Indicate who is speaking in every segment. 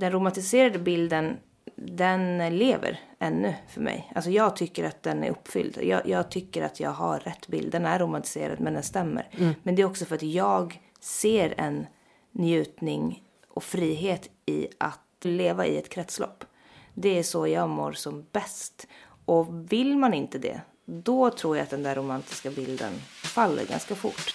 Speaker 1: Den romantiserade bilden, den lever ännu för mig. Alltså jag tycker att den är uppfylld. Jag, jag tycker att jag har rätt bild. Den är romantiserad men den stämmer. Men det är också för att jag ser en njutning och frihet i att leva i ett kretslopp. Det är så jag mår som bäst. Och vill man inte det, då tror jag att den där romantiska bilden faller ganska fort.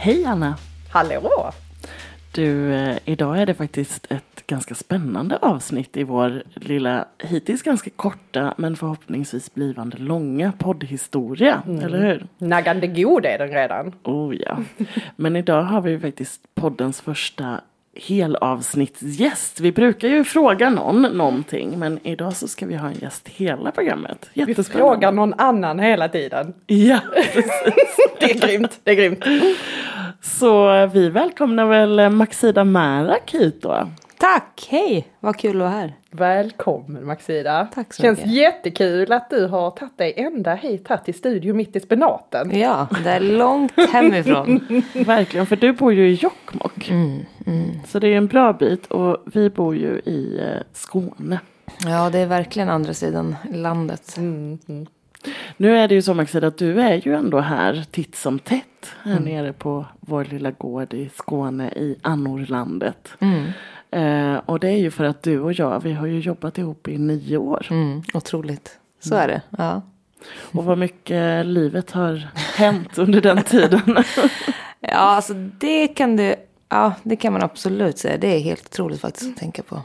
Speaker 2: Hej Anna!
Speaker 3: Hallå!
Speaker 2: Du, eh, idag är det faktiskt ett ganska spännande avsnitt i vår lilla, hittills ganska korta men förhoppningsvis blivande långa poddhistoria, eller hur?
Speaker 3: Naggande god är den redan.
Speaker 2: Oh ja. Men idag har vi faktiskt poddens första helavsnittsgäst. Vi brukar ju fråga någon någonting, men idag så ska vi ha en gäst hela programmet.
Speaker 3: Vi frågar någon annan hela tiden.
Speaker 2: Ja.
Speaker 3: Det är grymt, det är grymt.
Speaker 2: Så vi välkomnar väl Maxida Märak hit då.
Speaker 1: Tack! Hej! Vad kul att vara här.
Speaker 3: Välkommen Maxida.
Speaker 1: Tack så
Speaker 3: Känns
Speaker 1: mycket.
Speaker 3: jättekul att du har tagit dig ända hit här till studio mitt i spenaten.
Speaker 1: Ja, det är långt hemifrån.
Speaker 2: Verkligen, för du bor ju i Jokkmokk. Så det är ju en bra bit och vi bor ju i eh, Skåne.
Speaker 1: Ja, det är verkligen andra sidan landet.
Speaker 2: Nu är det ju så Maxida att du är ju ändå här titt som tätt. Här nere på vår lilla gård i Skåne i Annorlandet. Eh, och det är ju för att du och jag, vi har ju jobbat ihop i nio år.
Speaker 1: Mm, otroligt. Så är det. Ja.
Speaker 2: Och vad mycket livet har hänt under den tiden.
Speaker 1: ja, alltså det kan det, ja, det kan man absolut säga. Det är helt otroligt faktiskt att tänka på.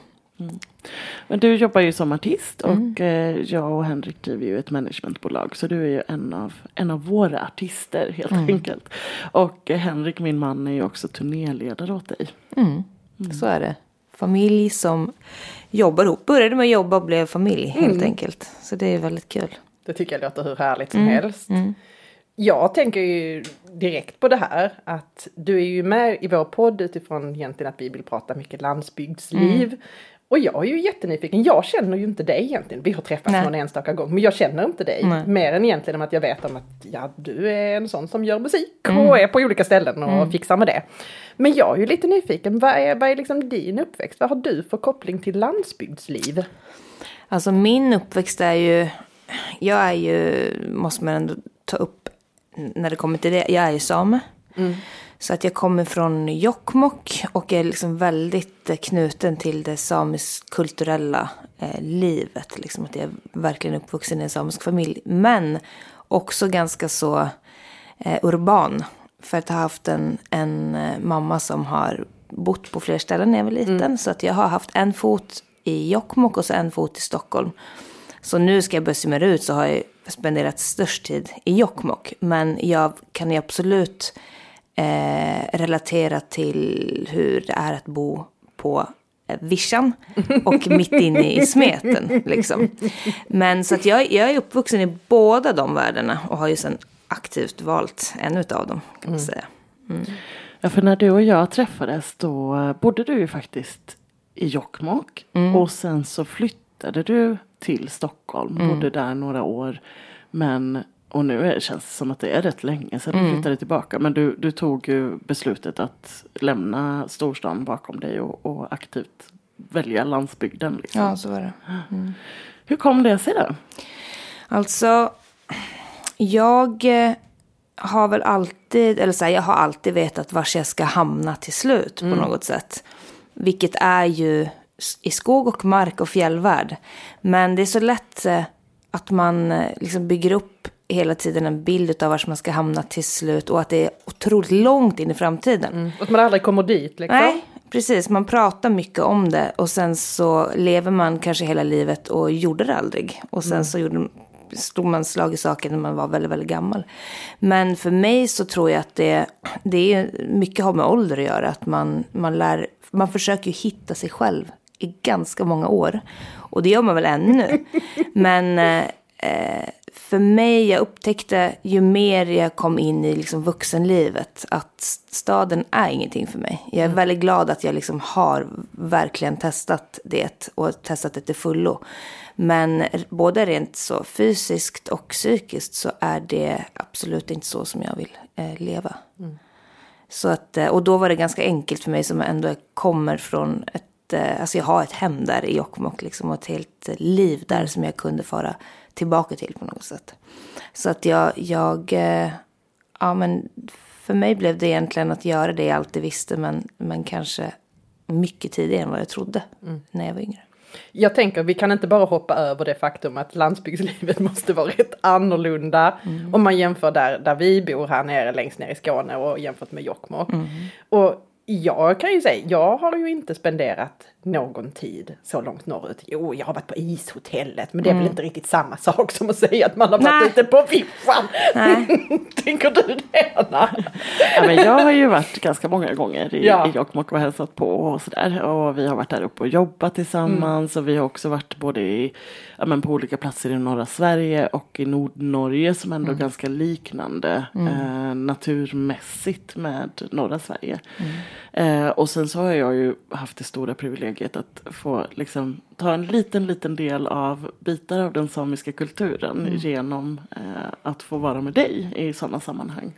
Speaker 2: Men du jobbar ju som artist och eh, jag och Henrik driver ju ett managementbolag. Så du är ju en av, en av våra artister helt enkelt. Och Henrik, min man, är ju också turnéledare åt dig.
Speaker 1: Så är det. Familj som jobbar ihop. Började med att jobba och blev familj helt enkelt. Så det är väldigt kul.
Speaker 3: Det tycker jag låter hur härligt som helst. Jag tänker ju direkt på det här att du är ju med i vår podd utifrån egentligen att vi vill prata mycket landsbygdsliv. Och jag är ju jättenyfiken. Jag känner ju inte dig egentligen. Vi har träffats
Speaker 1: Nej.
Speaker 3: någon enstaka gång. Men jag känner inte dig.
Speaker 1: Nej.
Speaker 3: Mer än egentligen att jag vet om att ja, du är en sån som gör musik och är på olika ställen och fixar med det. Men jag är ju lite nyfiken. Vad är, vad är liksom din uppväxt? Vad har du för koppling till landsbygdsliv?
Speaker 1: Alltså min uppväxt är ju, jag är ju, måste man ändå ta upp när det kommer till det, jag är ju same. Så att jag kommer från Jokkmokk och är liksom väldigt eh, knuten till det samisk kulturella eh, livet. Liksom att jag är verkligen uppvuxen i en samisk familj. Men också ganska så eh, urban. För att jag har haft en, en eh, mamma som har bott på fler ställen när jag var liten. Så att jag har haft en fot i Jokkmokk och så en fot i Stockholm. Så nu ska jag börja summera ut så har jag spenderat störst tid i Jokkmokk. Men jag kan ju absolut eh, relatera till hur det är att bo på eh, vischan och mitt inne i smeten. Liksom. Men så att jag, jag är uppvuxen i båda de världarna och har ju sen aktivt valt en utav dem kan man säga.
Speaker 2: Ja, för när du och jag träffades då bodde du ju faktiskt i Jokkmokk. Och sen så flyttade du till Stockholm. Bodde där några år. Men, och nu är, känns det som att det är rätt länge sedan du flyttade tillbaka. Men du, du tog ju beslutet att lämna storstan bakom dig och, och aktivt välja landsbygden. Liksom.
Speaker 1: Ja, så var det.
Speaker 2: Hur kom det sig då?
Speaker 1: Alltså, jag eh, har väl alltid, eller så här, jag har alltid vetat var jag ska hamna till slut på något sätt. Vilket är ju i skog och mark och fjällvärld. Men det är så lätt eh, att man eh, liksom bygger upp hela tiden en bild av var man ska hamna till slut och att det är otroligt långt in i framtiden.
Speaker 3: Att man aldrig kommer dit liksom.
Speaker 1: Nej, precis. Man pratar mycket om det och sen så lever man kanske hela livet och gjorde det aldrig. Och sen så gjorde, slog man slag i saken när man var väldigt, väldigt gammal. Men för mig så tror jag att det, det är mycket har med ålder att göra. Att man, man, lär, man försöker ju hitta sig själv i ganska många år. Och det gör man väl ännu. Men eh, för mig, jag upptäckte ju mer jag kom in i liksom vuxenlivet att staden är ingenting för mig. Jag är mm. väldigt glad att jag liksom har verkligen testat det och testat det till fullo. Men både rent så fysiskt och psykiskt så är det absolut inte så som jag vill eh, leva. Mm. Så att, eh, och då var det ganska enkelt för mig som ändå kommer från ett, eh, alltså jag har ett hem där i Jokkmokk liksom och ett helt liv där som jag kunde fara tillbaka till på något sätt. Så att jag, jag eh, ja men för mig blev det egentligen att göra det jag alltid visste men, men kanske mycket tidigare än vad jag trodde mm. när jag var yngre.
Speaker 3: Jag tänker vi kan inte bara hoppa över det faktum att landsbygdslivet måste vara rätt annorlunda mm. om man jämför där, där vi bor här nere längst ner i Skåne och jämfört med Jokkmokk. Mm. Och jag kan ju säga, jag har ju inte spenderat någon tid så långt norrut. Jo, jag har varit på ishotellet, men det är mm. väl inte riktigt samma sak som att säga att man har varit ute på vischan. Tänker du det, Anna?
Speaker 2: ja, men jag har ju varit ganska många gånger i, ja. i Jokkmokk och hälsat på och sådär. Och vi har varit där uppe och jobbat tillsammans mm. och vi har också varit både i, ja, men på olika platser i norra Sverige och i Nordnorge som ändå mm. ganska liknande mm. eh, naturmässigt med norra Sverige. Mm. Eh, och sen så har jag ju haft det stora privilegiet att få liksom, ta en liten, liten del av bitar av den samiska kulturen mm. genom eh, att få vara med dig i sådana sammanhang.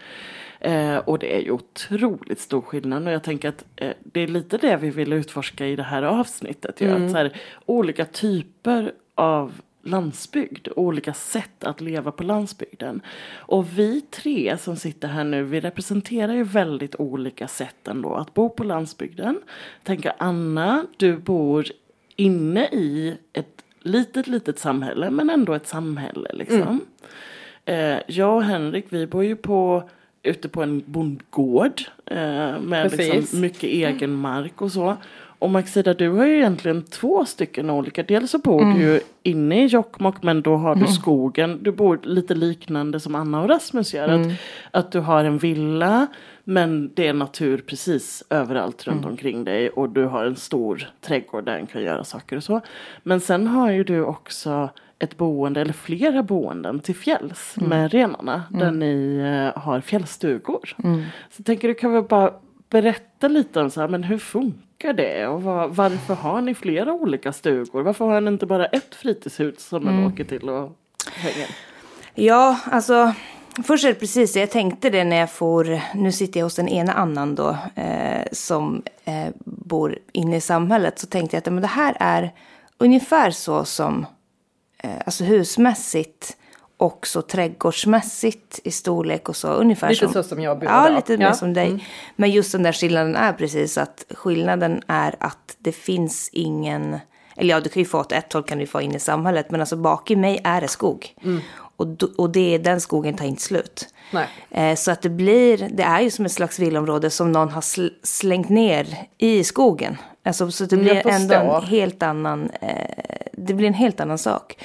Speaker 2: Eh, och det är ju otroligt stor skillnad och jag tänker att eh, det är lite det vi vill utforska i det här avsnittet. Mm. Att så här, olika typer av landsbygd, olika sätt att leva på landsbygden. Och vi tre som sitter här nu, vi representerar ju väldigt olika sätt ändå att bo på landsbygden. Tänker Anna, du bor inne i ett litet, litet samhälle, men ändå ett samhälle liksom. Mm. Eh, jag och Henrik, vi bor ju på ute på en bondgård eh, med liksom mycket egen mark och så. Och Maxida, du har ju egentligen två stycken olika. Dels så bor mm. du ju inne i Jokkmokk men då har du mm. skogen. Du bor lite liknande som Anna och Rasmus gör. Mm. Att, att du har en villa men det är natur precis överallt runt mm. omkring dig. Och du har en stor trädgård där du kan göra saker och så. Men sen har ju du också ett boende eller flera boenden till fjälls mm. med renarna. Där mm. ni uh, har fjällstugor. Så jag tänker du kan väl bara berätta lite om så här, men hur funkar det och var, varför har ni flera olika stugor? Varför har ni inte bara ett fritidshus som man mm. åker till och hänger?
Speaker 1: Ja, alltså först är det precis det jag tänkte det när jag får, nu sitter jag hos den ena annan då eh, som eh, bor inne i samhället så tänkte jag att men det här är ungefär så som, eh, alltså husmässigt också trädgårdsmässigt i storlek och så. Ungefär
Speaker 3: lite
Speaker 1: som,
Speaker 3: så som jag bor
Speaker 1: Ja, lite ja. mer som dig. Mm. Men just den där skillnaden är precis att skillnaden är att det finns ingen, eller ja, du kan ju få åt ett håll kan du få in i samhället, men alltså bak i mig är det skog. Mm. Och, och det, den skogen tar inte slut. Eh, så att det blir, det är ju som ett slags villområde som någon har sl slängt ner i skogen. Alltså, så det blir ändå en helt annan, eh, det blir en helt annan sak.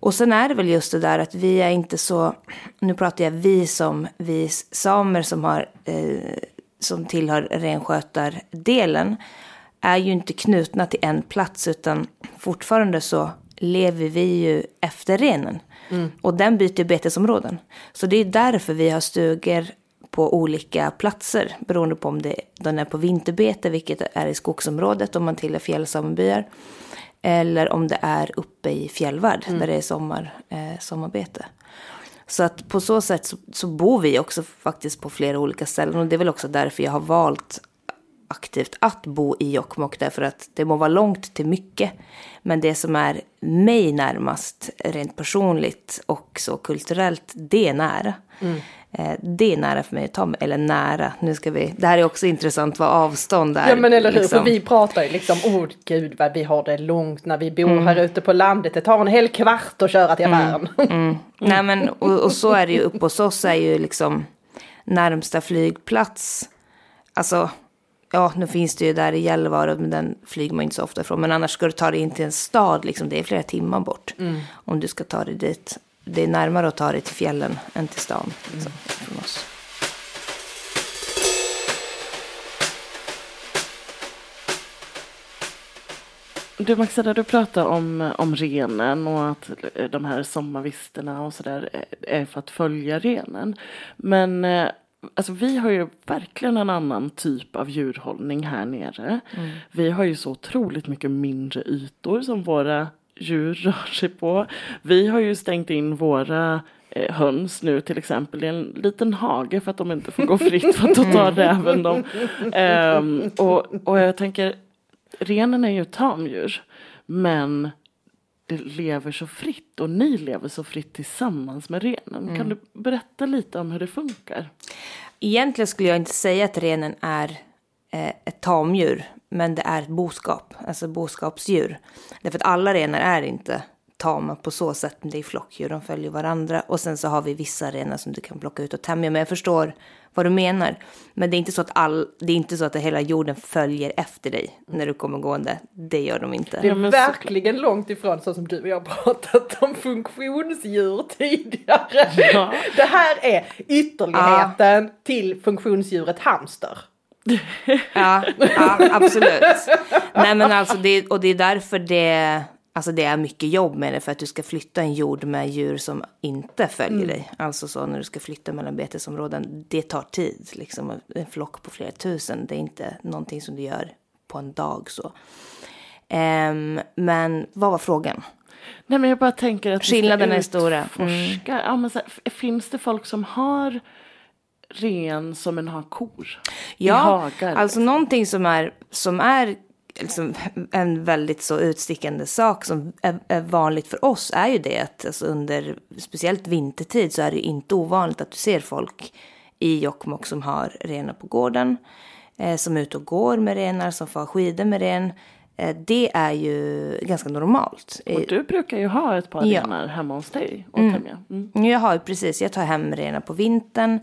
Speaker 1: Och sen är det väl just det där att vi är inte så, nu pratar jag vi som vi samer som, har, eh, som tillhör renskötardelen, är ju inte knutna till en plats utan fortfarande så lever vi ju efter renen. Mm. Och den byter betesområden. Så det är därför vi har stugor på olika platser beroende på om det, den är på vinterbete, vilket är i skogsområdet om man tillhör fjällsamebyar. Eller om det är uppe i fjällvärld mm. där det är sommar, eh, sommarbete. Så att på så sätt så, så, bor vi också faktiskt på flera olika ställen. Och det är väl också därför jag har valt aktivt att bo i Jokkmokk. Därför att det må vara långt till mycket. Men det som är mig närmast rent personligt och så kulturellt, det är nära. Mm. Eh, det är nära för mig att ta mig, eller nära, nu ska vi, det här är också intressant vad avstånd är.
Speaker 3: Ja men eller hur, liksom. för vi pratar ju liksom, åh oh, gud vad vi har det långt när vi bor mm. här ute på landet, det tar en hel kvart att köra till mm. affären. Mm.
Speaker 1: Mm. Nej men och, och, så är det ju uppe hos oss är ju liksom närmsta flygplats, alltså ja, nu finns det ju där i Gällivare, men den flyger man inte så ofta ifrån. Men annars ska du ta dig in till en stad, liksom, det är flera timmar bort.
Speaker 3: Mm.
Speaker 1: Om du ska ta dig dit. Det är närmare att ta dig till fjällen än till stan. Liksom, från oss.
Speaker 2: Du Maxida, du pratar om, om renen och att de här sommarvisterna och sådär är för att följa renen. Men eh, alltså, vi har ju verkligen en annan typ av djurhållning här nere.
Speaker 1: Mm.
Speaker 2: Vi har ju så otroligt mycket mindre ytor som våra djur rör sig på. Vi har ju stängt in våra eh, höns nu till exempel i en liten hage för att de inte får gå fritt för att då tar räven dem. Ehm, och, och jag tänker renen är ju ett tamdjur. Men det lever så fritt och ni lever så fritt tillsammans med renen. Kan du berätta lite om hur det funkar?
Speaker 1: Egentligen skulle jag inte säga att renen är eh, ett tamdjur, men det är ett boskap, alltså boskapsdjur. Därför att alla renar är inte tama på så sätt, men det är flockdjur, de följer varandra. Och sen så har vi vissa renar som du kan plocka ut och tämja, men jag förstår vad du menar. Men det är inte så att, all, det är inte så att hela jorden följer efter dig när du kommer gående. Det gör de inte.
Speaker 3: Det är
Speaker 2: Ja,
Speaker 3: verkligen långt ifrån så som du och jag pratat om funktionsdjur tidigare.
Speaker 2: Ja.
Speaker 3: Det här är ytterligheten till funktionsdjuret hamster.
Speaker 1: Ja, ja absolut. Nej men alltså det, och det är därför det, alltså det är mycket jobb med det. För att du ska flytta en jord med djur som inte följer dig. Alltså så när du ska flytta mellan betesområden. Det tar tid liksom. En flock på flera tusen. Det är inte någonting som du gör på en dag så. Ehm, men vad var frågan?
Speaker 2: Nej men jag bara tänker att
Speaker 1: Skillnaderna är stora. Mm.
Speaker 2: Ja, men här, finns det folk som har ren som en har kor?
Speaker 1: Ja,
Speaker 2: hagar?
Speaker 1: alltså någonting som är, som är liksom en väldigt så utstickande sak som är, är vanligt för oss är ju det att alltså under speciellt vintertid så är det inte ovanligt att du ser folk i Jokkmokk som har renar på gården. Eh, som är ute och går med renar, som får skidor med ren. Eh, det är ju ganska normalt.
Speaker 2: Och du brukar ju ha ett par
Speaker 1: Ja.
Speaker 2: renar hemma hos dig och tämja. Mm.
Speaker 1: Jag har precis, jag tar hem renar på vintern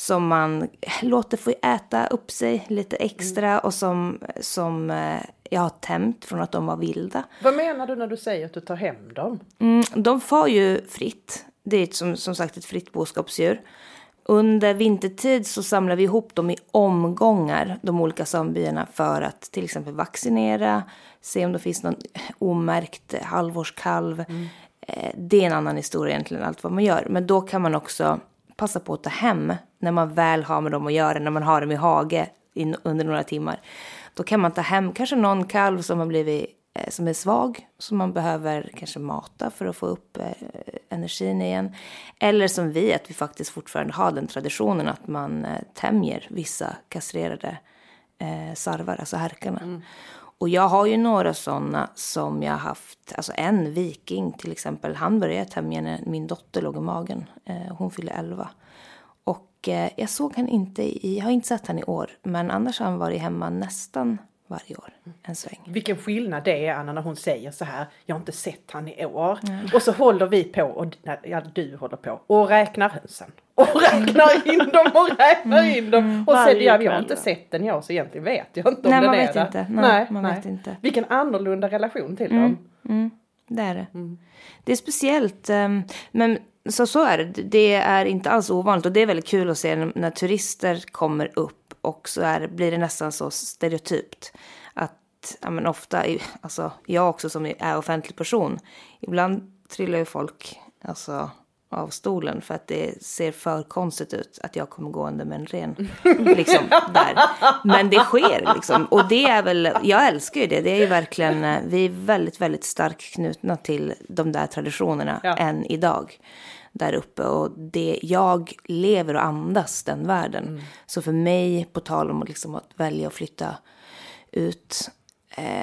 Speaker 1: som man låter få äta upp sig lite extra och som, som eh, jag har tämjt från att de var vilda.
Speaker 3: Vad menar du när du säger att du tar hem dem?
Speaker 1: Mm, de far ju fritt. Det är ett, som, som sagt ett fritt boskapsdjur. Under vintertid så samlar vi ihop dem i omgångar, de olika samebyarna, för att till exempel vaccinera, se om det finns någon omärkt halvårskalv. Eh, Det är en annan historia egentligen, allt vad man gör. Men då kan man också passa på att ta hem, när man väl har med dem att göra, när man har dem i hage in, under några timmar. Då kan man ta hem kanske någon kalv som har blivit eh, som är svag, som man behöver kanske mata för att få upp eh, energin igen. Eller som vi, att vi faktiskt fortfarande har den traditionen att man eh, tämjer vissa kastrerade eh, sarvar, alltså härkarna. Mm. Och jag har ju några sådana som jag har haft, alltså en viking till exempel, han började tämja när min dotter låg i magen. Eh, hon fyllde 11. Och eh, jag såg han inte i, jag har inte sett han i år, men annars har han varit hemma nästan varje år, en sväng.
Speaker 3: Vilken skillnad det är Anna när hon säger så här, jag har inte sett han i år. Och så håller vi på, och, ja du håller på, och räknar hönsen. Och räknar in dem och räknar in dem. Och
Speaker 2: Varje
Speaker 3: sen, ja, jag har inte sett den år så egentligen vet jag inte om
Speaker 1: Nej,
Speaker 3: den är
Speaker 1: vet
Speaker 3: där.
Speaker 1: inte. Nej, man vet inte.
Speaker 3: Vilken annorlunda relation till dem.
Speaker 1: Mm, det är det. Det är speciellt, ehm, men så, så är det. Det är inte alls ovanligt och det är väldigt kul att se när, turister kommer upp och så är, blir det nästan så stereotypt. Att, ja men ofta, alltså jag också som är offentlig person, ibland trillar ju folk alltså, av stolen för att det ser för konstigt ut att jag kommer gående med en ren. Liksom, där. Men det sker liksom. Och det är väl, jag älskar ju det. Det är ju verkligen, eh, vi är väldigt, väldigt starkt knutna till de där traditionerna
Speaker 3: Ja.
Speaker 1: än idag. Där uppe. Och det, jag lever och andas den världen. Så för mig, på tal om liksom att välja att flytta ut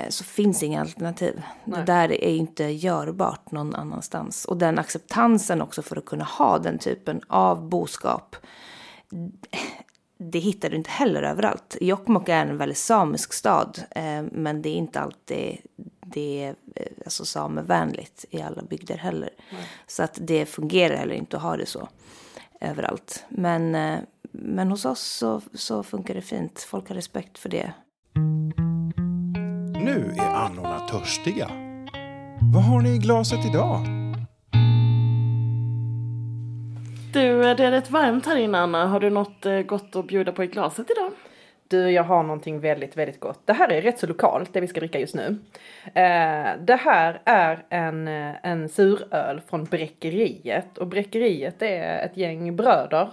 Speaker 1: så finns inga alternativ. Det där är inte görbart någon annanstans. Och den acceptansen också för att kunna ha den typen av boskap det hittar du inte heller överallt. Jokkmokk är en väldigt samisk stad, eh, men det är inte alltid det är eh, alltså samevänligt i alla bygder heller. Så att det fungerar heller inte att ha det så. överallt. Men, eh, men hos oss så, så funkar det fint. Folk har respekt för det.
Speaker 4: Nu är annorna törstiga. Vad har ni i glaset idag?
Speaker 2: Du, det är rätt varmt här inne Anna. Har du något eh, gott att bjuda på i glaset idag?
Speaker 3: Du, jag har någonting väldigt, väldigt gott. Det här är rätt så lokalt, det vi ska dricka just nu. Eh, det här är en, eh, en suröl från Bräckeriet. Och Bräckeriet är ett gäng bröder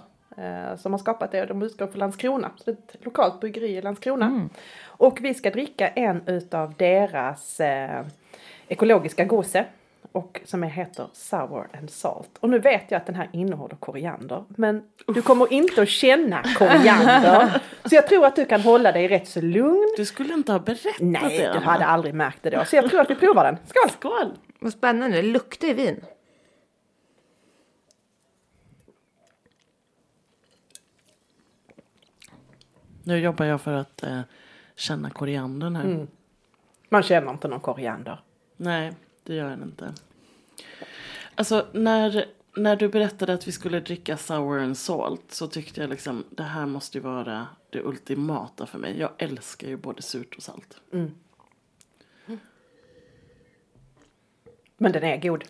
Speaker 3: som har skapat det. De utgår från Landskrona. Så det är ett lokalt bryggeri i Landskrona. Och vi ska dricka en utav deras eh, ekologiska gose. Och som heter Sour and Salt. Och nu vet jag att den här innehåller koriander. Men du kommer inte att känna koriander. så jag tror att du kan hålla dig rätt så lugn.
Speaker 2: Du skulle inte ha berättat
Speaker 3: Nej,
Speaker 2: det
Speaker 3: du
Speaker 2: Anna.
Speaker 3: hade aldrig märkt det då. Så jag tror att vi provar den. Skål!
Speaker 2: Skål!
Speaker 1: Vad spännande, det luktar ju vin.
Speaker 2: Nu jobbar jag för att eh, känna koriandern här.
Speaker 3: Mm. Man känner inte någon koriander.
Speaker 2: Nej, det gör den inte. Alltså när, när du berättade att vi skulle dricka sour and salt så tyckte jag liksom det här måste ju vara det ultimata för mig. Jag älskar ju både surt och salt.
Speaker 3: Men den är god.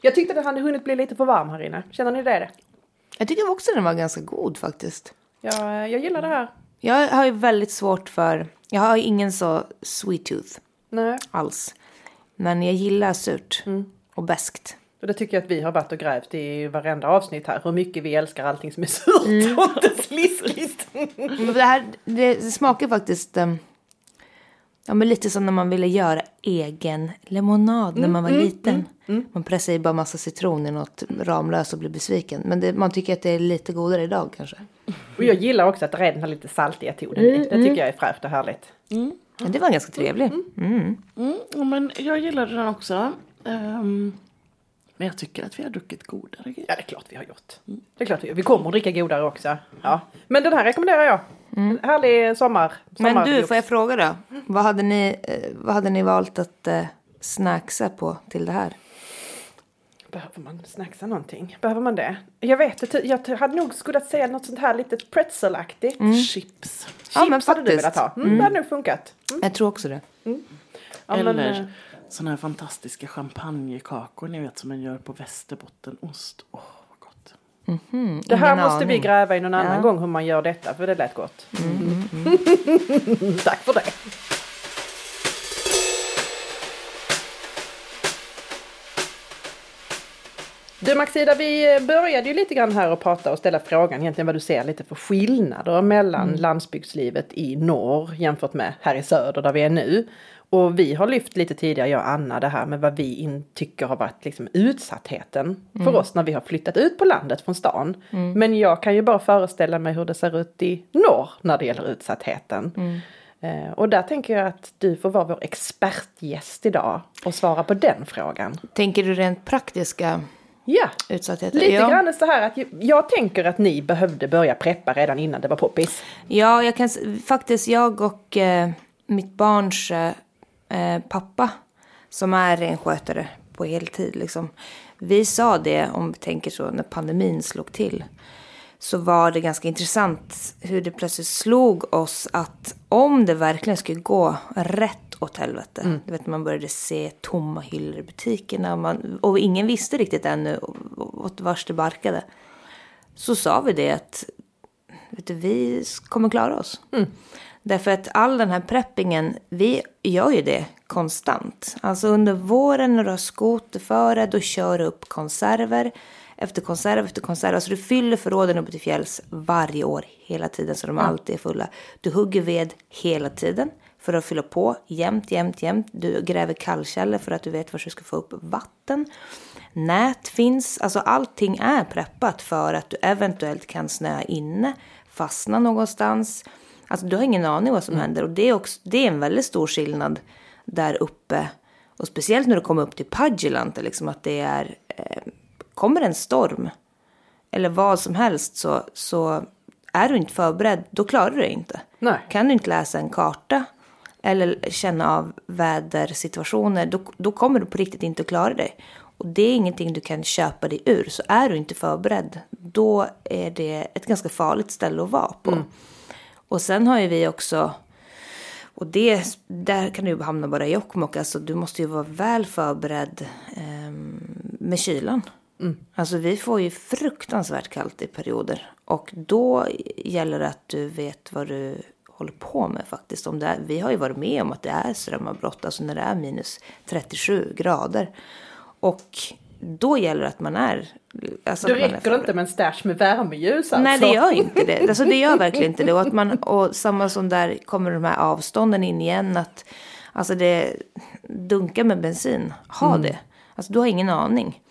Speaker 3: Jag tyckte den hade hunnit bli lite för varm här inne. Känner ni det?
Speaker 1: Jag tycker också den var ganska god faktiskt.
Speaker 3: Jag, jag gillar det här.
Speaker 1: Jag har ju väldigt svårt för, jag har ingen så sweet tooth
Speaker 3: Nej.
Speaker 1: alls. Men jag gillar surt och beskt.
Speaker 3: Och det tycker jag att vi har varit och grävt i varenda avsnitt här. Hur mycket vi älskar allting som är surt och inte sliskigt.
Speaker 1: Det här det smakar faktiskt um, ja, men lite som när man ville göra egen lemonad när man var liten. Man pressar i bara massa citron i något Ramlös och blir besviken. Men det, man tycker att det är lite godare idag kanske.
Speaker 3: Och jag gillar också att det redan har lite saltiga tonen i. Det tycker jag är fräscht och härligt.
Speaker 1: Ja, det var ganska trevlig.
Speaker 2: Mm, ja, men jag gillade den också. Ehm, men jag tycker att vi har druckit godare grejer.
Speaker 3: Ja, det är klart vi har gjort. Det är klart vi, vi kommer att dricka godare också. Ja. Men den här rekommenderar jag. En härlig sommar.
Speaker 1: Men du, får jag fråga då? Vad hade ni, eh, vad hade ni valt att eh, snacksa på till det här?
Speaker 3: Behöver man snacksa någonting? Behöver man det? Jag vet inte. Jag hade nog skulle säga något sånt här lite pretzelaktigt.
Speaker 2: Chips.
Speaker 3: Chips
Speaker 1: Ja, men
Speaker 3: hade du
Speaker 1: faktiskt.
Speaker 3: velat ha. Mm, Det hade nog funkat. Mm.
Speaker 1: Jag tror också det.
Speaker 3: Ja, men,
Speaker 2: Eller
Speaker 3: eh,
Speaker 2: såna här fantastiska champagnekakor ni vet som man gör på västerbottenost. Åh, vad gott.
Speaker 3: det här måste vi
Speaker 1: aning.
Speaker 3: gräva i någon annan
Speaker 1: Ja.
Speaker 3: gång hur man gör detta. För det lät gott. Tack för det. Du Maxida, vi började ju lite grann här och prata och ställa frågan egentligen vad du ser lite för skillnader mellan landsbygdslivet i norr jämfört med här i söder där vi är nu. Och vi har lyft lite tidigare, jag och Anna, det här med vad vi in, tycker har varit liksom utsattheten för oss när vi har flyttat ut på landet från stan. Men jag kan ju bara föreställa mig hur det ser ut i norr när det gäller utsattheten. Eh, och där tänker jag att du får vara vår expertgäst idag och svara på den frågan.
Speaker 1: Tänker du rent praktiska
Speaker 3: Ja,
Speaker 1: utsattheter?
Speaker 3: lite
Speaker 1: ja.
Speaker 3: grann så här att jag tänker att ni behövde börja preppa redan innan det var poppis.
Speaker 1: Ja, jag kan faktiskt jag och eh, mitt barns eh, eh, pappa som är renskötare på heltid liksom. Vi sa det om vi tänker så när pandemin slog till. Så var det ganska intressant hur det plötsligt slog oss att om det verkligen skulle gå rätt åt helvete. Du vet man började se tomma hyllor i butikerna och, man, och ingen visste riktigt ännu åt vars det barkade. Så sa vi det att vet du, vi kommer klara oss. Därför att all den här preppingen, vi gör ju det konstant. Alltså under våren när du har skoterföre, då kör du upp konserver efter konserv efter konserv. Alltså du fyller förråden uppe till fjälls varje år, hela tiden, så de alltid är fulla. Du hugger ved hela tiden för att fylla på jämt, jämt, jämt. Du gräver kallkällor för att du vet var du ska få upp vatten. Nät finns, alltså allting är preppat för att du eventuellt kan snöa inne, fastna någonstans. Alltså du har ingen aning vad som händer och det är, också, det är en väldigt stor skillnad där uppe. Och speciellt när du kommer upp till Pagelant, liksom att det är, eh, kommer en storm eller vad som helst så, så är du inte förberedd, då klarar du det inte.
Speaker 3: Nej.
Speaker 1: Kan du inte läsa en karta eller känna av vädersituationer, då, då kommer du på riktigt inte att klara dig. Och det är ingenting du kan köpa dig ur. Så är du inte förberedd, då är det ett ganska farligt ställe att vara på. Och sen har ju vi också, och det, där kan du hamna bara i Jokkmokk, alltså du måste ju vara väl förberedd eh, med kylan. Alltså vi får ju fruktansvärt kallt i perioder. Och då gäller det att du vet vad du håller på med faktiskt. Om det är, vi har ju varit med om att det är strömavbrott, alltså när det är minus 37 grader. Och då gäller det att man är... Alltså är
Speaker 3: räcker inte med en stash med värmeljus alltså.
Speaker 1: Nej, det gör inte det. Alltså, det gör verkligen inte det. Och, att man, och samma som där kommer de här avstånden in igen. Att, alltså det dunkar med bensin. Ha det. Alltså du har ingen aning.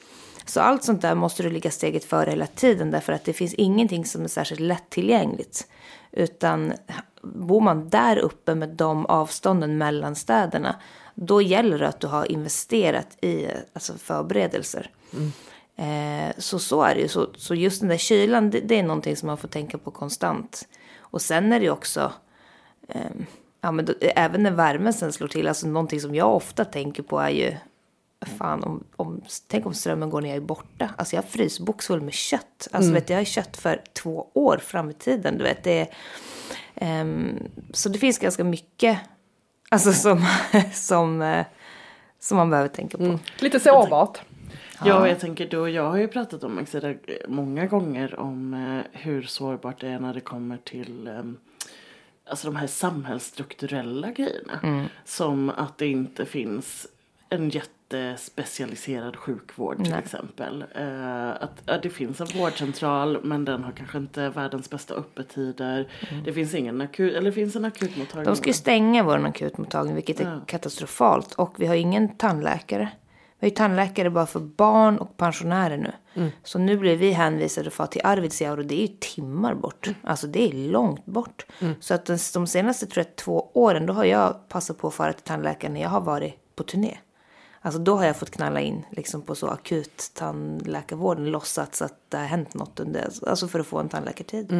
Speaker 1: Så allt sånt där måste du ligga steget före hela tiden. Därför att det finns ingenting som är särskilt lättillgängligt. Utan bor man där uppe med de avstånden mellan städerna. Då gäller det att du har investerat i alltså förberedelser. Eh, så så är det ju. Så, så just den där kylan, det, det är någonting som man får tänka på konstant. Och sen är det ju också, eh, ja men då, även när värmen sen slår till, alltså någonting som jag ofta tänker på är ju, fan om, om, tänk om strömmen går när jag är borta. Alltså jag har frysbox full med kött. Alltså vet du, jag har kött för två år fram i tiden. Du vet, det är, ehm, så det finns ganska mycket, alltså som, som, eh, som man behöver tänka på.
Speaker 3: Lite sårbart.
Speaker 2: Ja, och jag tänker du och jag har ju pratat om Maxida många gånger om eh, hur sårbart det är när det kommer till eh, alltså de här samhällsstrukturella grejerna. Som att det inte finns en jättespecialiserad sjukvård till
Speaker 1: Nej.
Speaker 2: exempel. Eh, att ja, det finns en vårdcentral men den har kanske inte världens bästa öppettider. Det finns ingen akut, eller det finns en akutmottagning.
Speaker 1: De ska ju stänga vår akutmottagning, vilket är
Speaker 2: Ja.
Speaker 1: katastrofalt. Och vi har ingen tandläkare. Vi har ju tandläkare bara för barn och pensionärer nu. Så nu blir vi hänvisade för till Arvidsjaur och det är ju timmar bort. Alltså det är långt bort. Så att de senaste tror jag, två åren då har jag passat på att fara till tandläkaren när jag har varit på turné. Alltså då har jag fått knalla in liksom på så akut tandläkarvården, låtsats att det har hänt något under, alltså för att få en tandläkartid.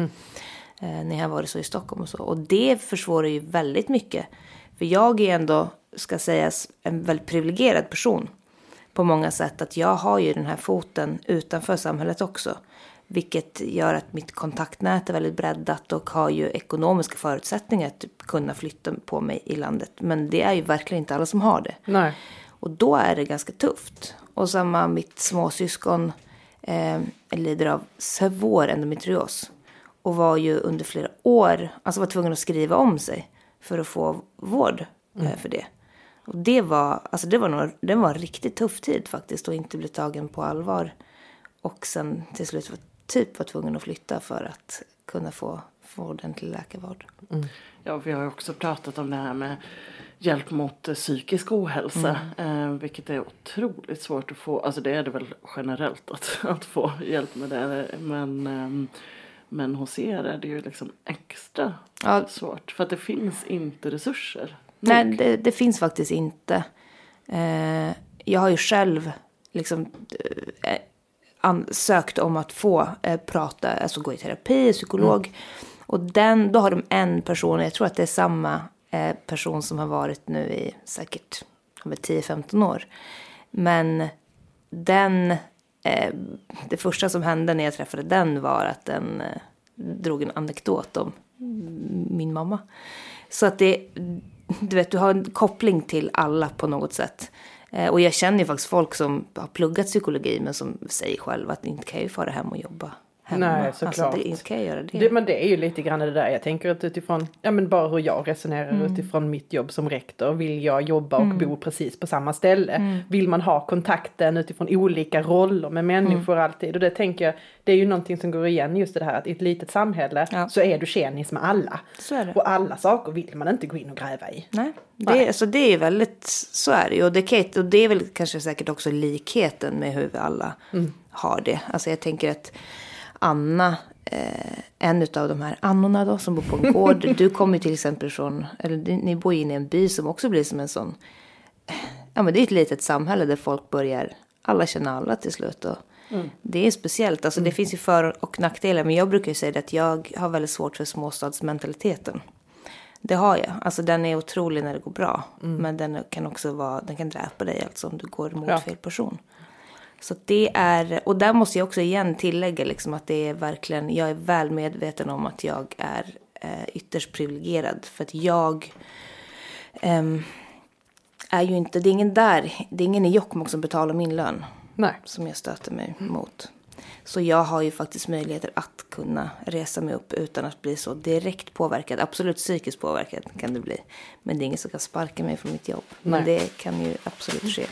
Speaker 1: Eh, när jag har varit så i Stockholm och så. Och det försvårar ju väldigt mycket. För jag är ändå, ska sägas, en väldigt privilegierad person. På många sätt. Att jag har ju den här foten utanför samhället också. Vilket gör att mitt kontaktnät är väldigt breddat och har ju ekonomiska förutsättningar att kunna flytta på mig i landet. Men det är ju verkligen inte alla som har det.
Speaker 3: Nej.
Speaker 1: Och då är det ganska tufft. Och samma mitt småsyskon eh, lider av svår endometrios. Och var ju under flera år, alltså var tvungen att skriva om sig för att få vård eh, för det. Och det var, alltså det var, nog, det var en riktigt tuff tid faktiskt att inte bli tagen på allvar. Och sen till slut var, typ var tvungen att flytta för att kunna få, få ordentlig läkarvård.
Speaker 2: Ja, vi har ju också pratat om det här med hjälp mot eh, psykisk ohälsa. Eh, vilket är otroligt svårt att få. Alltså det är det väl generellt att, att få hjälp med det. Men, ehm, men hos er är det ju liksom extra
Speaker 1: Ja.
Speaker 2: svårt. För att det finns inte resurser.
Speaker 1: Nej, det, det finns faktiskt inte. Eh, jag har ju själv liksom eh, ansökt om att få eh, prata, alltså gå i terapi, psykolog. Och den, då har de en person, jag tror att det är samma eh, person som har varit nu i säkert över 10-15 år. Men den, eh, det första som hände när jag träffade den var att den eh, drog en anekdot om min mamma. Så att det, du vet, du har en koppling till alla på något sätt. Eh, och jag känner ju faktiskt folk som har pluggat psykologi men som säger själva att inte kan jag ju fara hem och jobba hemma.
Speaker 3: Nej,
Speaker 1: Alltså,
Speaker 3: såklart.
Speaker 1: det, inte kan jag göra det.
Speaker 3: Det, men det är ju lite grann det där. Jag tänker att utifrån, ja men bara hur jag resonerar utifrån mitt jobb som rektor. Vill jag jobba och bo precis på samma ställe? Vill man ha kontakten utifrån olika roller med människor alltid? Och det tänker jag, det är ju någonting som går igen just det här att i ett litet samhälle
Speaker 1: Ja.
Speaker 3: så är du tjenis med alla.
Speaker 1: Det.
Speaker 3: Och alla saker vill man inte gå in och gräva i.
Speaker 1: Nej, det,
Speaker 3: Nej.
Speaker 1: Alltså det är väldigt, så är det ju. Och det, och det är väl kanske säkert också likheten med hur vi alla har det. Alltså jag tänker att Anna, eh, en av de här annorna då som bor på en gård. du kommer till exempel från, eller ni- bor ju inne i en by som också blir som en sån, ja men det är ett litet samhälle där folk börjar, alla känner alla till slut. Och Det är speciellt, alltså det finns ju för och nackdelar. Men jag brukar ju säga att jag har väldigt svårt för småstadsmentaliteten. Det har jag. Alltså den är otrolig när det går bra. Men den kan också vara, den kan dräpa dig alltså om du går mot
Speaker 3: Ja.
Speaker 1: fel person. Så det är, och där måste jag också igen tillägga liksom att det är verkligen, jag är väl medveten om att jag är eh, ytterst privilegierad. För att jag ehm, är ju inte, det är ingen där, det är ingen i Jokkmokk som betalar min lön.
Speaker 3: Nej.
Speaker 1: Som jag stöter mig mot. Så jag har ju faktiskt möjligheter att kunna resa mig upp utan att bli så direkt påverkad. Absolut psykiskt påverkad kan det bli. Men det är ingen som kan sparka mig från mitt jobb. Men
Speaker 3: Nej.
Speaker 1: det kan ju absolut ske.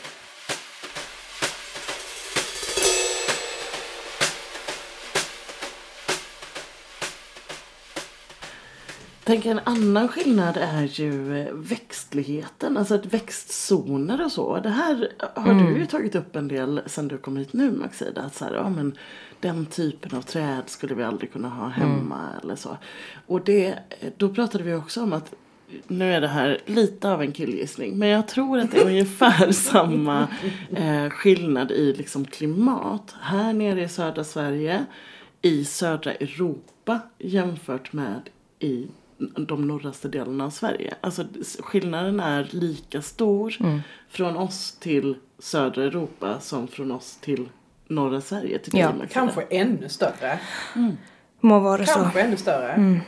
Speaker 2: Tänker en annan skillnad är ju eh, växtligheten, alltså att växtzoner och så. Det här har du ju tagit upp en del sen du kom hit nu Maxida. Att så här, ja, men den typen av träd skulle vi aldrig kunna ha hemma eller så. Och det, då pratade vi också om att nu är det här lite av en killgissning men jag tror att det är ungefär samma eh, skillnad i liksom klimat. Här nere i södra Sverige, i södra Europa jämfört med i de norraste delarna av Sverige. Alltså skillnaden är lika stor från oss till södra Europa som från oss till norra Sverige. Till
Speaker 1: Ja.
Speaker 3: Kanske ännu större.
Speaker 1: Må vara så.
Speaker 3: Kanske ännu större.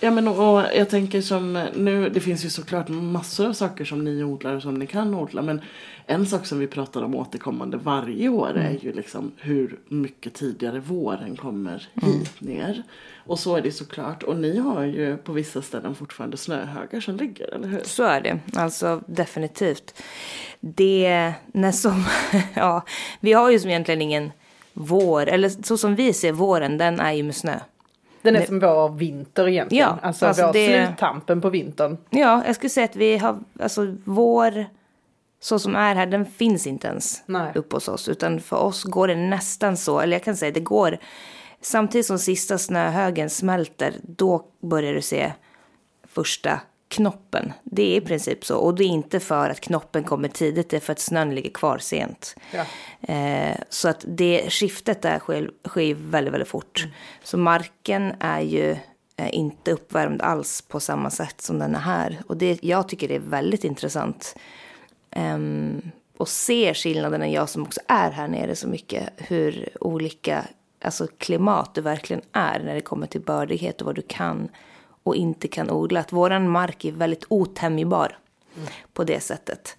Speaker 2: Ja men och, jag tänker som nu, det finns ju såklart massor av saker som ni odlar och som ni kan odla. Men en sak som vi pratar om återkommande varje år är ju liksom hur mycket tidigare våren kommer hit ner. Och så är det såklart. Och ni har ju på vissa ställen fortfarande snöhögar som ligger, eller hur?
Speaker 1: Så är det, alltså definitivt. Det, när som, ja, vi har ju som egentligen ingen vår, eller så som vi ser våren, den är ju med snö.
Speaker 3: Den är som vår vinter egentligen.
Speaker 1: Ja,
Speaker 3: alltså,
Speaker 1: alltså
Speaker 3: vår
Speaker 1: det-
Speaker 3: sluttampen på vintern.
Speaker 1: Ja, jag skulle säga att vi har, alltså vår, så som är här, den finns inte ens
Speaker 3: Nej.
Speaker 1: upp hos oss. Utan för oss går det nästan så, eller jag kan säga det går, samtidigt som sista snöhögen smälter, då börjar du se första knoppen. Det är i princip så. Och det är inte för att knoppen kommer tidigt, det är för att snön ligger kvar sent.
Speaker 3: Ja.
Speaker 1: Eh, så att det skiftet där sker, sker väldigt, väldigt fort. Så marken är ju eh, inte uppvärmd alls på samma sätt som den är här. Och det, jag tycker det är väldigt intressant. Um, och se skillnaderna, jag som också är här nere så mycket, hur olika alltså klimat det verkligen är när det kommer till bördighet och vad du kan och inte kan odla. Att våran mark är väldigt otämjbar på det sättet.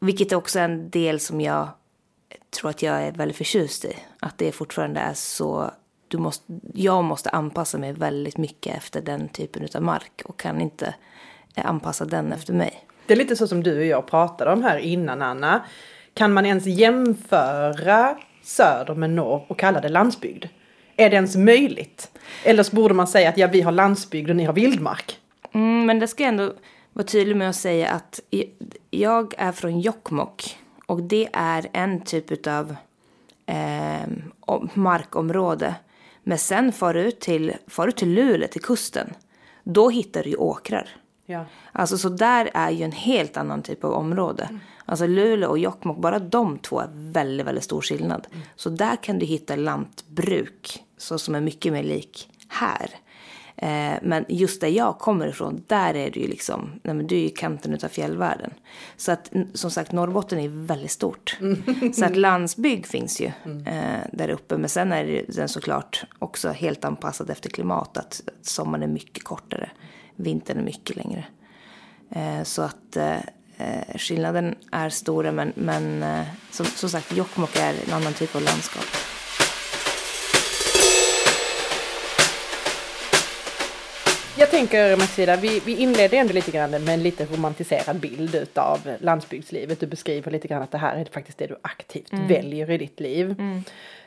Speaker 1: Vilket är också är en del som jag tror att jag är väldigt förtjust i. Att det fortfarande är så, du måste, jag måste anpassa mig väldigt mycket efter den typen av mark och kan inte eh, anpassa den efter mig.
Speaker 3: Det är lite så som du och jag pratade om här innan Anna. Kan man ens jämföra söder med norr och kalla det landsbygd? Är det ens möjligt? Eller så borde man säga att ja, vi har landsbygd och ni har vildmark.
Speaker 1: Mm, men det ska jag ändå vara tydlig med att säga att jag är från Jokkmokk och det är en typ av eh, om- markområde. Men sen far du till, far du till Luleå, till kusten, då hittar du ju åkrar.
Speaker 3: Ja.
Speaker 1: Alltså så där är ju en helt annan typ av område. Alltså Luleå och Jokkmokk, bara de två är väldigt, väldigt stor skillnad. Så där kan du hitta lantbruk så som är mycket mer lik här. Eh, men just där jag kommer ifrån, där är det ju liksom, nej men du är ju kanten utav fjällvärlden. Så att som sagt, Norrbotten är väldigt stort. Så att landsbygd finns ju eh, där uppe. Men sen är den såklart också helt anpassad efter klimatet. Sommaren är mycket kortare, vintern är mycket längre. Eh, så att eh, skillnaden är stora men, men som, som sagt Jokkmokk är en annan typ av landskap.
Speaker 3: Jag tänker Maxida, vi, vi inledde ändå lite grann med en lite romantiserad bild utav landsbygdslivet. Du beskriver lite grann att det här är faktiskt det du aktivt väljer i ditt liv.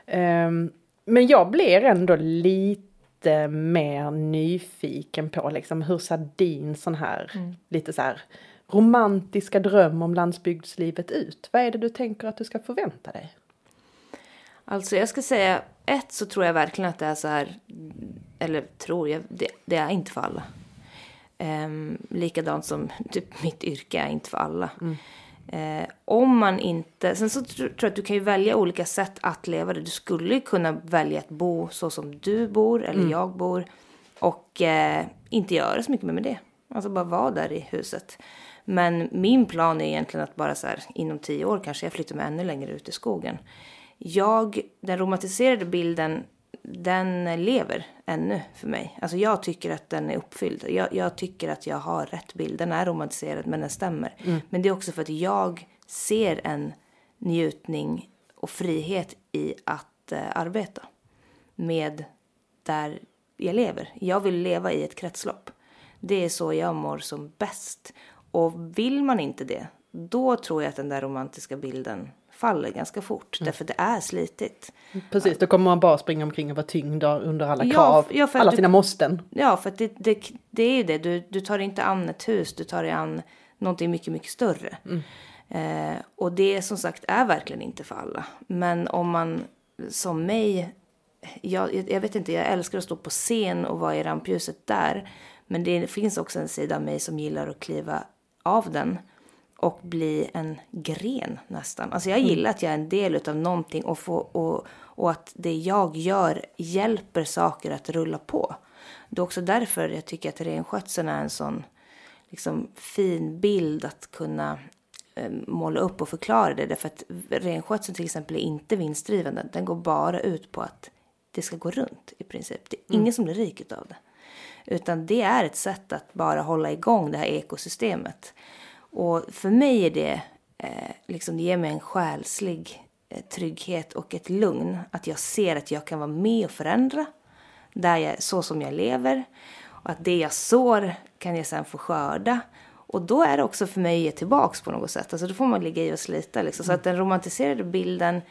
Speaker 3: Ehm, men jag blir ändå lite mer nyfiken på liksom hur ser din sån här lite så här romantiska dröm om landsbygdslivet ut? Vad är det du tänker att du ska förvänta dig?
Speaker 1: Alltså jag ska säga, ett så tror jag verkligen att det är så här, eller tror jag, det, det är inte för alla. Um, likadant som typ mitt yrke är inte för alla. Eh, om man inte, sen så tr- tror jag att du kan ju välja olika sätt att leva det. Du skulle kunna välja att bo så som du bor eller jag bor. Och eh, inte göra så mycket mer med det. Alltså bara vara där i huset. Men min plan är egentligen att bara så här inom tio år kanske jag flyttar mig ännu längre ut i skogen. jag, den romantiserade bilden, den lever ännu för mig. Alltså jag tycker att den är uppfylld. Jag, jag tycker att jag har rätt bild. Den är romantiserad men den stämmer. Men det är också för att jag ser en njutning och frihet i att eh, arbeta med där jag lever. Jag vill leva i ett kretslopp. Det är så jag mår som bäst. Och vill man inte det, då tror jag att den där romantiska bilden faller ganska fort. Därför det är slitigt.
Speaker 3: Precis, då kommer man bara springa omkring och vara tyngd under alla
Speaker 1: Ja,
Speaker 3: krav,
Speaker 1: ja, att
Speaker 3: alla
Speaker 1: du-
Speaker 3: sina måsten.
Speaker 1: Ja, för det, det, det är ju det. Du, du tar inte an ett hus, du tar dig an någonting mycket, mycket större. Eh, och det som sagt är verkligen inte för alla. Men om man som mig, jag, jag vet inte, jag älskar att stå på scen och vara i rampljuset där. Men det finns också en sida av mig som gillar att kliva av den och bli en gren nästan. Alltså jag gillar att jag är en del av någonting och, få, och, och att det jag gör hjälper saker att rulla på. Det är också därför jag tycker att renskötseln är en sån liksom, fin bild att kunna eh, måla upp och förklara det. Därför att renskötseln till exempel är inte vinstdrivande. Den går bara ut på att det ska gå runt i princip. Det är ingen som blir rik utav det. Utan det är ett sätt att bara hålla igång det här ekosystemet. Och för mig är det, eh, liksom det ger mig en själslig eh, trygghet och ett lugn. Att jag ser att jag kan vara med och förändra där jag, så som jag lever. Och att det jag sår kan jag sen få skörda. Och då är det också för mig att ge tillbaks på något sätt. Alltså då får man ligga i och slita liksom. Så att den romantiserade bilden,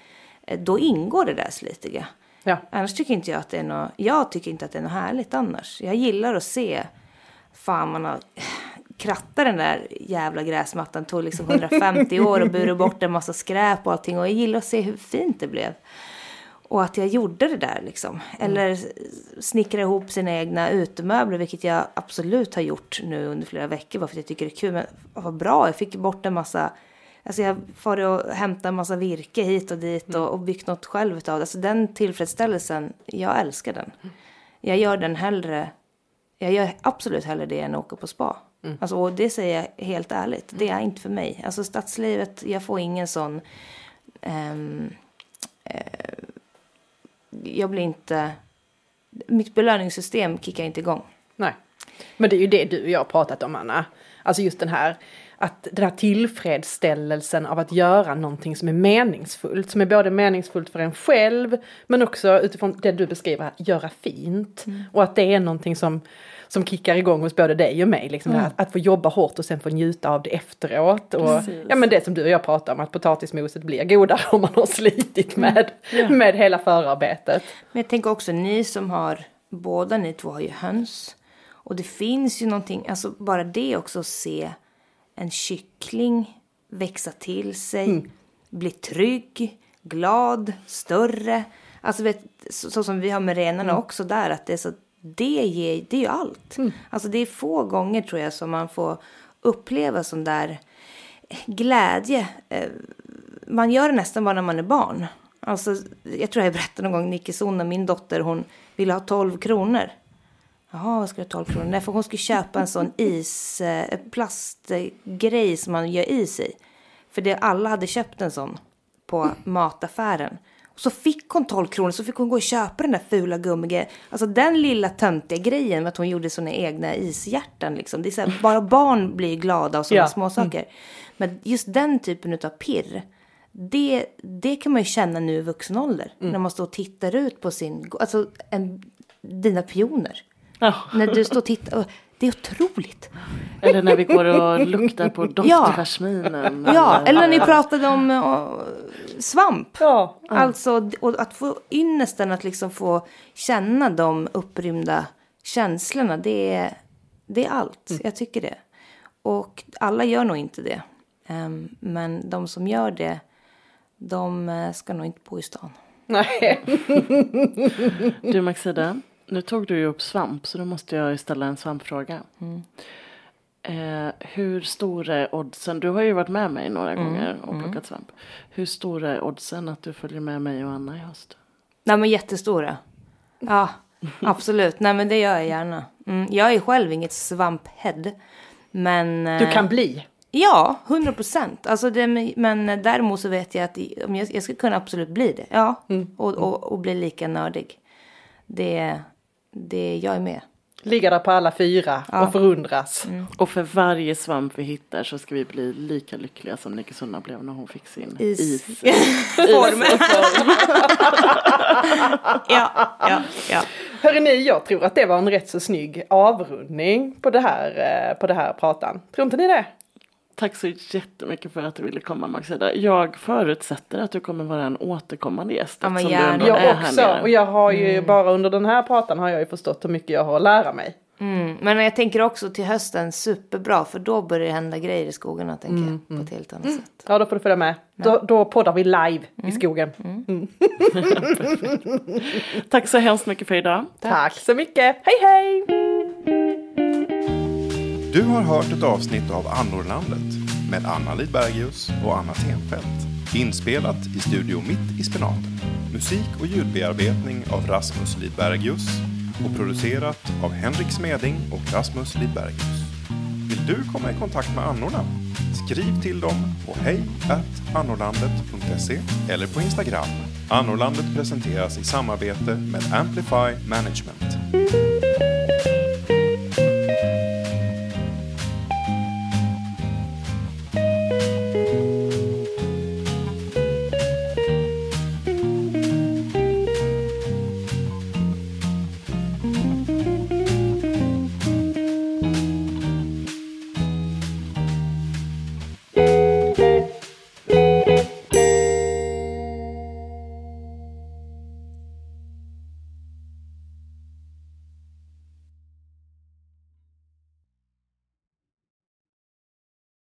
Speaker 1: eh, då ingår det där slitiga.
Speaker 3: Ja.
Speaker 1: Annars tycker inte jag att det är något, jag tycker inte att det är något härligt annars. Jag gillar att se, fan man har krattat den där jävla gräsmattan, tog liksom 150 år och burit bort en massa skräp och allting. Och jag gillar att se hur fint det blev. Och att jag gjorde det där liksom. Eller snickra ihop sina egna utemöbler, vilket jag absolut har gjort nu under flera veckor. Bara för att jag tycker det är kul. Men vad bra, jag fick bort en massa Alltså jag får och hämta en massa virke hit och dit och, och byggt något själv utav det. Alltså den tillfredsställelsen, jag älskar den. Jag gör den hellre, jag gör absolut hellre det än att åka på spa. Alltså, och det säger jag helt ärligt, det är inte för mig. Alltså stadslivet, jag får ingen sån, ehm, eh, jag blir inte, mitt belöningssystem kickar inte igång.
Speaker 3: Nej. Men det är ju det du och jag har pratat om Anna. Alltså just den här, att den här tillfredsställelsen av att göra någonting som är meningsfullt. Som är både meningsfullt för en själv men också utifrån det du beskriver, göra fint. Och att det är någonting som, som kickar igång hos både dig och mig. Liksom här, att, att få jobba hårt och sen få njuta av det efteråt. Och,
Speaker 2: Precis.
Speaker 3: ja men det som du och jag pratar om, att potatismoset blir godare om man har slitit med, med hela förarbetet.
Speaker 1: Men jag tänker också ni som har, båda ni två har ju höns. Och det finns ju någonting, alltså bara det också att se en kyckling växa till sig, bli trygg, glad, större. Alltså vet, så, så som vi har med renarna också där, att det är så, det, ger, det är ju allt. Alltså det är få gånger tror jag som man får uppleva sån där glädje. Eh, Man gör det nästan bara när man är barn. Alltså, jag tror jag berättade någon gång, Nicky Sonna, min dotter, hon ville ha 12 kronor. Jaha, vad ska du ha 12 kronor? Nej, för hon skulle köpa en sån is, eh, plastgrej som man gör is i. För det, alla hade köpt en sån på mataffären. Så fick hon 12 kronor, så fick hon gå och köpa den där fula gummigrejen. Alltså den lilla töntiga grejen med att hon gjorde såna egna ishjärtan liksom. Det är så här, bara barn blir glada av sådana
Speaker 3: Ja.
Speaker 1: små saker. Men just den typen av pirr, det, det kan man ju känna nu i vuxen ålder. När man står och tittar ut på sin, alltså en, dina pioner.
Speaker 2: Ja.
Speaker 1: När du står och tittar, och det är otroligt.
Speaker 2: Eller när vi går och luktar på doft
Speaker 1: Ja. Ja, eller när ni pratade om uh, svamp.
Speaker 3: Ja.
Speaker 1: Alltså, och att få ynnesten att liksom få känna de upprymda känslorna, det är, det är allt. Jag tycker det. Och alla gör nog inte det. Ehm, men de som gör det, de eh, ska nog inte bo i stan.
Speaker 3: Nej.
Speaker 2: Du Maxida, nu tog du ju upp svamp så då måste jag ställa en svampfråga. Eh, hur stor är oddsen, du har ju varit med mig några gånger och plockat svamp. Hur stor är oddsen att du följer med mig och Anna i höst?
Speaker 1: Nej men jättestora. Ja, absolut. Nej men det gör jag gärna. Mm, jag är själv inget svamphead. Men...
Speaker 3: Du
Speaker 1: eh,
Speaker 3: kan bli.
Speaker 1: Ja, hundra procent. Alltså det, men däremot så vet jag att om jag, jag ska kunna absolut bli det. Ja, och, och, och bli lika nördig. Det, det, jag är med.
Speaker 3: Ligga där på alla fyra och förundras.
Speaker 2: Och för varje svamp vi hittar så ska vi bli lika lyckliga som Nicky Sunna blev när hon fick sin
Speaker 1: Is.
Speaker 2: is.
Speaker 1: Form. ja, ja, ja.
Speaker 3: Hörrni, jag tror att det var en rätt så snygg avrundning på det här, eh, på det här pratan. Tror inte ni det?
Speaker 2: Tack så jättemycket för att du ville komma Maxida. Jag förutsätter att du kommer vara en återkommande gäst.
Speaker 1: Ja, men gärna.
Speaker 3: Jag
Speaker 2: här
Speaker 3: också. Och jag har ju bara under den här pratan har jag ju förstått hur mycket jag har att lära mig.
Speaker 1: Mm. Men jag tänker också till hösten superbra för då börjar det hända grejer i skogarna tänker jag på ett helt annat sätt.
Speaker 3: Ja, då får du följa med. Då, då poddar vi live i skogen.
Speaker 2: Tack så hemskt mycket för idag.
Speaker 3: Tack så mycket. Hej hej!
Speaker 4: Du har hört ett avsnitt av Annorlandet med Anna Lidbergius och Anna Tenfelt. Inspelat i Studio Mitt i Spenaten. Musik och ljudbearbetning av Rasmus Lidbergius och producerat av Henrik Smeding och Rasmus Lidbergius. Vill du komma i kontakt med annorna? Skriv till dem på hej annorlandet.se eller på Instagram. Annorlandet presenteras i samarbete med Amplify Management.